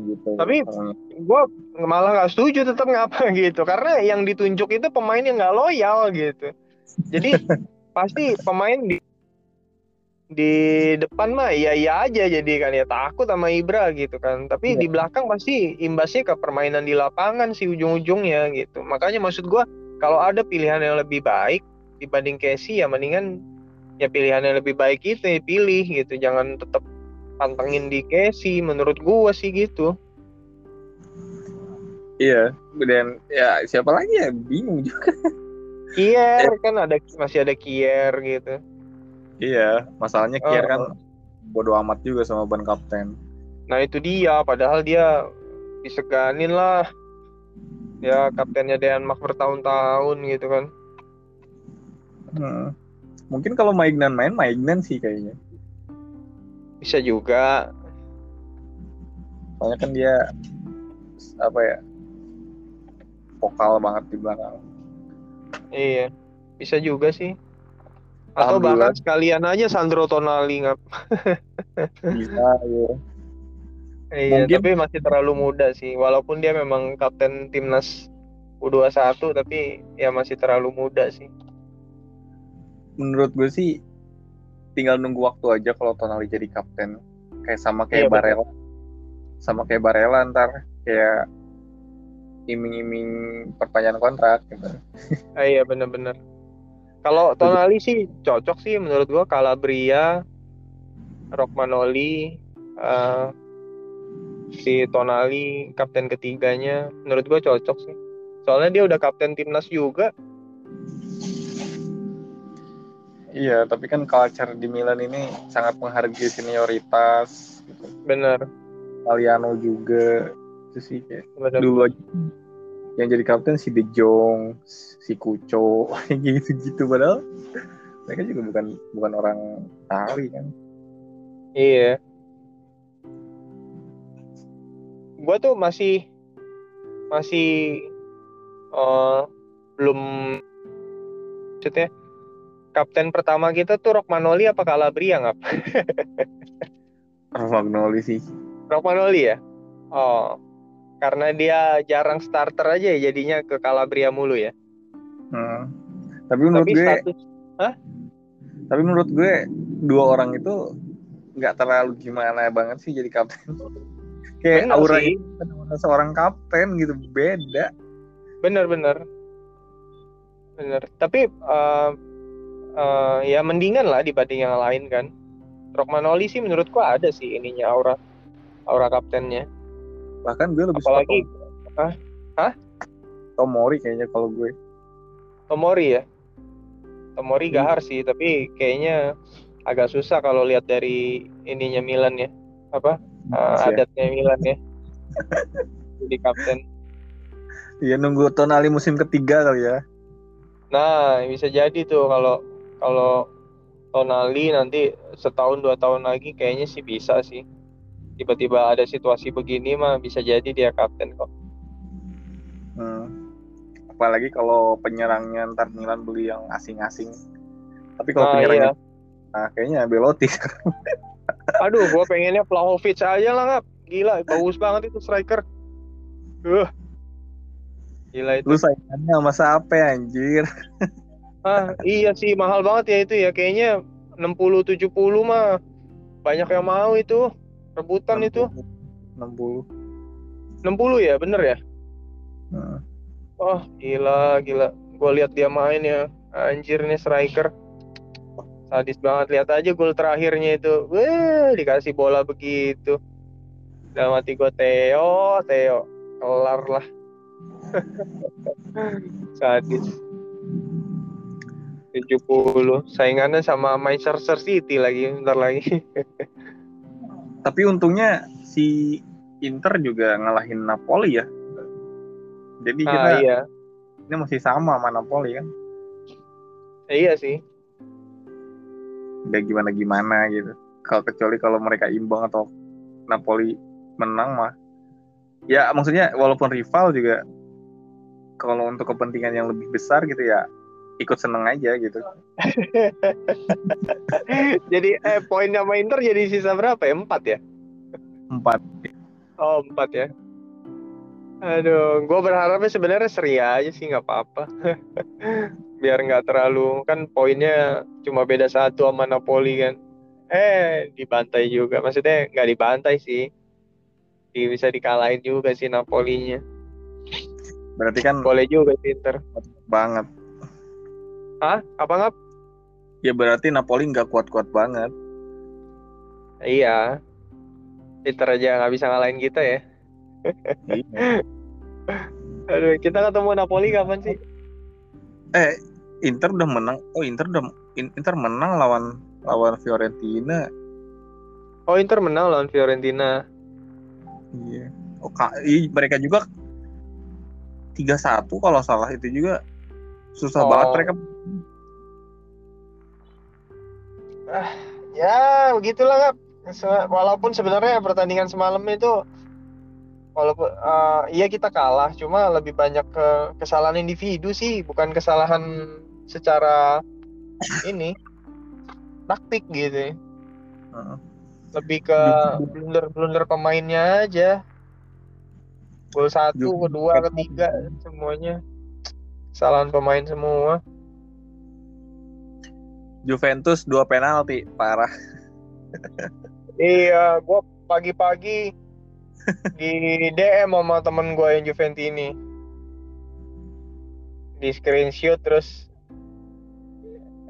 [SPEAKER 1] gitu. Tapi gue malah gak setuju tetap ngapa gitu. Karena yang ditunjuk itu pemain yang nggak loyal gitu. Jadi pasti pemain di di depan mah iya iya aja jadi kan ya. Takut sama Ibra gitu kan. Tapi ya. di belakang pasti imbasnya ke permainan di lapangan sih ujung-ujungnya gitu. Makanya maksud gue kalau ada pilihan yang lebih baik dibanding Casey ya mendingan ya pilihan yang lebih baik itu ya pilih gitu. Jangan tetap pantengin di Casey menurut gue sih gitu.
[SPEAKER 2] Iya. Dan ya siapa lagi ya? Bingung juga.
[SPEAKER 1] Kier kan ada masih ada Kier gitu
[SPEAKER 2] Iya, masalahnya Kier uh, kan bodoh amat juga sama ban kapten.
[SPEAKER 1] Nah itu dia, padahal dia diseganin lah. Ya kaptennya Denmark bertahun-tahun gitu kan.
[SPEAKER 2] Hmm. Mungkin kalau Maignan main, Maignan sih kayaknya.
[SPEAKER 1] Bisa juga.
[SPEAKER 2] Soalnya kan dia apa ya? vokal banget di belakang.
[SPEAKER 1] Iya, bisa juga sih. Atau bahkan sekalian aja Sandro Tonali ngap.
[SPEAKER 2] bisa ya.
[SPEAKER 1] Iya, Mungkin... tapi masih terlalu muda sih. Walaupun dia memang kapten timnas U21 tapi ya masih terlalu muda sih.
[SPEAKER 2] Menurut gue sih tinggal nunggu waktu aja kalau Tonali jadi kapten. Kayak sama kayak iya, Barella. Sama kayak Barella ntar kayak iming-iming perpanjangan kontrak gitu.
[SPEAKER 1] Ah, iya bener-bener. Kalau Tonali sih cocok sih menurut gua Calabria, Rockmanoli, uh, si Tonali kapten ketiganya menurut gua cocok sih. Soalnya dia udah kapten timnas juga.
[SPEAKER 2] Iya, tapi kan culture di Milan ini sangat menghargai senioritas. Gitu.
[SPEAKER 1] Bener.
[SPEAKER 2] Italiano juga itu sih kayak Bener. dulu aja yang jadi kapten si De Jong, si Kuco, gitu-gitu padahal mereka juga bukan bukan orang Itali kan.
[SPEAKER 1] Iya. Gua tuh masih masih uh, belum maksudnya kapten pertama kita tuh Rockmanoli apa Calabria nggak?
[SPEAKER 2] Rockmanoli sih.
[SPEAKER 1] Rockmanoli ya? Oh, karena dia jarang starter aja ya jadinya ke Calabria mulu ya.
[SPEAKER 2] Hmm. Tapi menurut Tapi gue, status, Hah? Tapi menurut gue dua orang itu nggak terlalu gimana banget sih jadi kapten. Kayak bener aura sih. itu seorang kapten gitu beda.
[SPEAKER 1] Bener bener. Bener. Tapi uh, uh, ya mendingan lah dibanding yang lain kan. Rockmanoli sih menurutku ada sih ininya aura aura kaptennya
[SPEAKER 2] bahkan gue lebih
[SPEAKER 1] apalagi hah? Hah?
[SPEAKER 2] Tomori kayaknya kalau gue.
[SPEAKER 1] Tomori ya? Tomori hmm. gahar sih tapi kayaknya agak susah kalau lihat dari ininya Milan ya. Apa? Uh, adatnya Milan ya. Jadi kapten.
[SPEAKER 2] Iya nunggu Tonali musim ketiga kali ya.
[SPEAKER 1] Nah bisa jadi tuh kalau kalau Tonali nanti setahun dua tahun lagi kayaknya sih bisa sih tiba-tiba ada situasi begini mah bisa jadi dia kapten kok.
[SPEAKER 2] Hmm. Apalagi kalau penyerangnya ntar Milan beli yang asing-asing. Tapi kalau nah, penyerangnya, iya. nah kayaknya Belotti.
[SPEAKER 1] Aduh, gua pengennya Vlahovic aja lah ngap. Gila, bagus banget itu striker. Uh. Gila itu.
[SPEAKER 2] Lu saingannya sama siapa anjir?
[SPEAKER 1] ah, iya sih mahal banget ya itu ya. Kayaknya 60 70 mah banyak yang mau itu. Rebutan 60, itu
[SPEAKER 2] 60.
[SPEAKER 1] 60 ya, bener ya? Nah. Oh, gila, gila. Gue lihat dia main ya. Anjir nih striker. Sadis banget. Lihat aja gol terakhirnya itu. Wah, dikasih bola begitu. Dalam hati gue Theo, Theo. Kelar lah. Sadis. 70 saingannya sama Manchester City lagi bentar lagi
[SPEAKER 2] tapi untungnya si Inter juga ngalahin Napoli ya. Jadi ah, kita iya. ini masih sama sama Napoli kan.
[SPEAKER 1] Eh, iya sih.
[SPEAKER 2] Gak gimana gimana gitu. Kalau kecuali kalau mereka imbang atau Napoli menang mah. Ya maksudnya walaupun rival juga kalau untuk kepentingan yang lebih besar gitu ya ikut seneng aja gitu.
[SPEAKER 1] jadi eh poinnya sama Inter jadi sisa berapa ya? Empat ya?
[SPEAKER 2] Empat.
[SPEAKER 1] Oh empat ya. Aduh, gue berharapnya sebenarnya seri aja sih nggak apa-apa. Biar nggak terlalu kan poinnya cuma beda satu sama Napoli kan. Eh dibantai juga, maksudnya nggak dibantai sih. Di, bisa dikalahin juga sih Napolinya.
[SPEAKER 2] Berarti kan
[SPEAKER 1] boleh juga sih Inter.
[SPEAKER 2] Banget
[SPEAKER 1] Hah? Apa ngap?
[SPEAKER 2] Ya berarti Napoli nggak kuat-kuat banget.
[SPEAKER 1] Iya. Inter aja nggak bisa ngalahin kita ya. Iya. Aduh, kita ketemu Napoli kapan sih?
[SPEAKER 2] Eh, Inter udah menang. Oh, Inter udah Inter menang lawan lawan Fiorentina.
[SPEAKER 1] Oh, Inter menang lawan Fiorentina.
[SPEAKER 2] Iya. Oh, mereka juga 3-1 kalau salah itu juga susah oh. banget mereka
[SPEAKER 1] ah, ya begitulah kak. Walaupun sebenarnya pertandingan semalam itu walaupun uh, iya kita kalah cuma lebih banyak ke kesalahan individu sih bukan kesalahan secara ini taktik gitu. Uh. lebih ke blunder blunder pemainnya aja. Gol satu kedua ketiga semuanya. Kesalahan pemain semua
[SPEAKER 2] Juventus dua penalti parah.
[SPEAKER 1] Iya gua pagi-pagi di DM sama temen gue yang Juventini. Di screenshot terus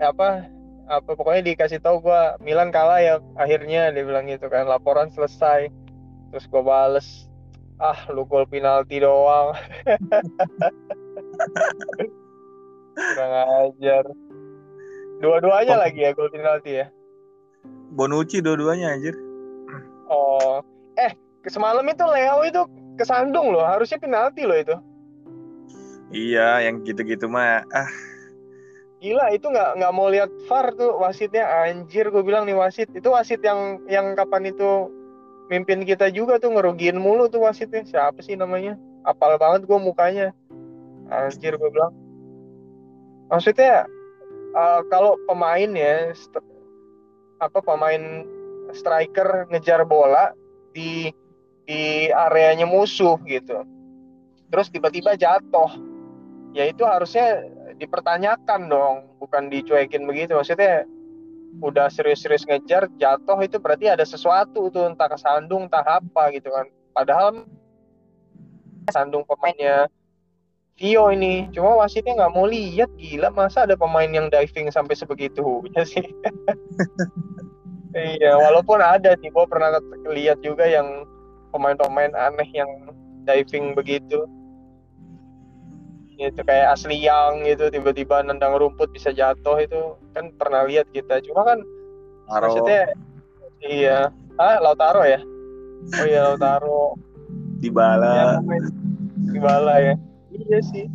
[SPEAKER 1] apa apa pokoknya dikasih tahu gue Milan kalah ya akhirnya dia bilang gitu kan. Laporan selesai terus gue bales ah lu gol penalti doang. Kurang ajar dua-duanya lagi ya gol penalti ya?
[SPEAKER 2] Bonucci dua-duanya anjir.
[SPEAKER 1] Oh. Eh semalam itu Leo itu kesandung loh harusnya penalti loh itu.
[SPEAKER 2] Iya yang gitu-gitu mah ah.
[SPEAKER 1] Gila itu nggak nggak mau lihat VAR tuh wasitnya. Anjir gue bilang nih wasit. Itu wasit yang yang kapan itu mimpin kita juga tuh ngerugiin mulu tuh wasitnya. Siapa sih namanya? Apal banget gue mukanya. Anjir gue bilang. Maksudnya uh, kalau pemain ya apa pemain striker ngejar bola di di areanya musuh gitu. Terus tiba-tiba jatuh. Ya itu harusnya dipertanyakan dong bukan dicuekin begitu. Maksudnya udah serius-serius ngejar jatuh itu berarti ada sesuatu tuh entah kesandung entah apa gitu kan. Padahal sandung pemainnya Vio ini. Cuma wasitnya nggak mau lihat gila masa ada pemain yang diving sampai sebegitu ya sih? Iya walaupun ada sih gue pernah lihat juga yang pemain-pemain aneh yang diving begitu. Itu kayak asli yang gitu tiba-tiba nendang rumput bisa jatuh itu. Kan pernah lihat kita cuma kan Taro. maksudnya iya. Ah Lautaro ya? Oh iya Lautaro.
[SPEAKER 2] Di bala
[SPEAKER 1] ya, di bala ya iya sih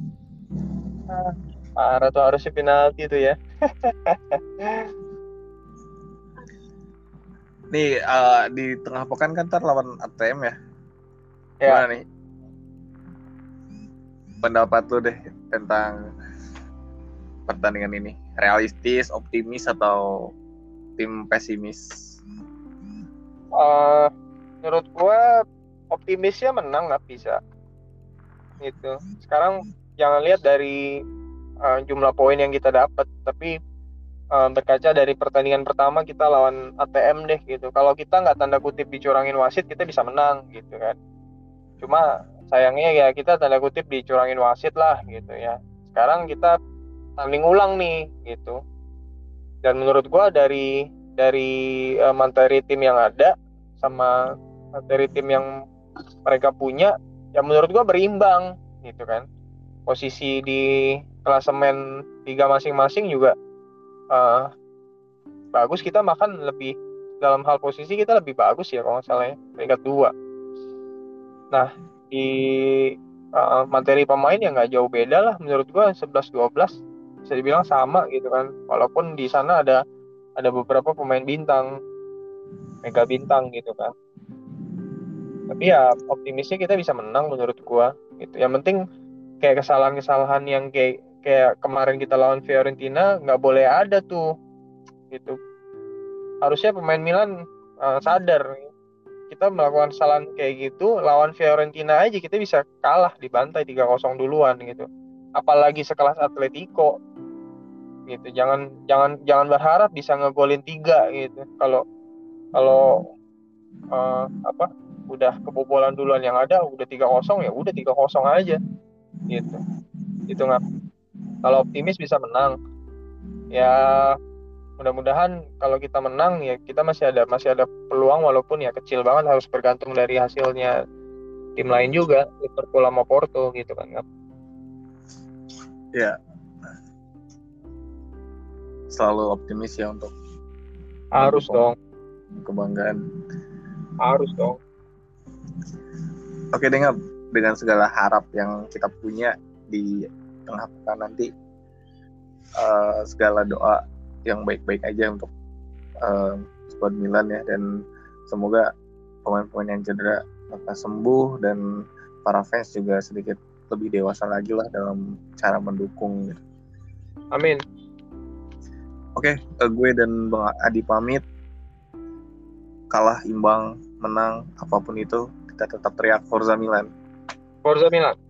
[SPEAKER 1] ah, parah tuh harusnya penalti itu ya
[SPEAKER 2] nih uh, di tengah pekan kan ntar lawan ATM ya.
[SPEAKER 1] Ya. Gimana nih?
[SPEAKER 2] Pendapat lu deh tentang pertandingan ini. Realistis, optimis atau tim pesimis?
[SPEAKER 1] Uh, menurut gua optimisnya menang nggak bisa. Gitu. Sekarang jangan lihat dari uh, jumlah poin yang kita dapat, tapi uh, berkaca dari pertandingan pertama kita lawan ATM deh gitu. Kalau kita nggak tanda kutip dicurangin wasit, kita bisa menang gitu kan. Cuma sayangnya ya kita tanda kutip dicurangin wasit lah gitu ya. Sekarang kita tanding ulang nih gitu. Dan menurut gua dari dari uh, materi tim yang ada sama materi tim yang mereka punya, ya menurut gua berimbang gitu kan. Posisi di klasemen tiga masing-masing juga uh, bagus. Kita makan lebih dalam hal posisi kita lebih bagus ya kalau nggak salah ya peringkat dua. Nah di uh, materi pemain yang nggak jauh beda lah. Menurut gua 11-12 bisa dibilang sama gitu kan. Walaupun di sana ada ada beberapa pemain bintang mega bintang gitu kan tapi ya optimisnya kita bisa menang menurut gua gitu. Yang penting kayak kesalahan-kesalahan yang kayak kayak kemarin kita lawan Fiorentina nggak boleh ada tuh gitu. Harusnya pemain Milan uh, sadar. Kita melakukan kesalahan kayak gitu lawan Fiorentina aja kita bisa kalah di bantai 3-0 duluan gitu. Apalagi sekelas Atletico gitu. Jangan jangan jangan berharap bisa ngegolin tiga gitu. Kalau kalau uh, apa udah kebobolan duluan yang ada udah 3-0 ya udah 3-0 aja. Gitu. Itu nggak kalau optimis bisa menang. Ya mudah-mudahan kalau kita menang ya kita masih ada masih ada peluang walaupun ya kecil banget harus bergantung dari hasilnya tim lain juga Liverpool sama Porto gitu kan
[SPEAKER 2] ya. Selalu optimis ya untuk
[SPEAKER 1] harus dong.
[SPEAKER 2] kebanggaan
[SPEAKER 1] harus dong
[SPEAKER 2] oke dengan dengan segala harap yang kita punya di tengah pekan nanti uh, segala doa yang baik-baik aja untuk uh, squad Milan ya dan semoga pemain-pemain yang cedera maka sembuh dan para fans juga sedikit lebih dewasa lagi lah dalam cara mendukung. Gitu.
[SPEAKER 1] Amin.
[SPEAKER 2] Oke, okay, gue dan Bang Adi pamit. Kalah imbang menang apa pun itu kita tetap teriak Forza Milan.
[SPEAKER 1] Forza Milan.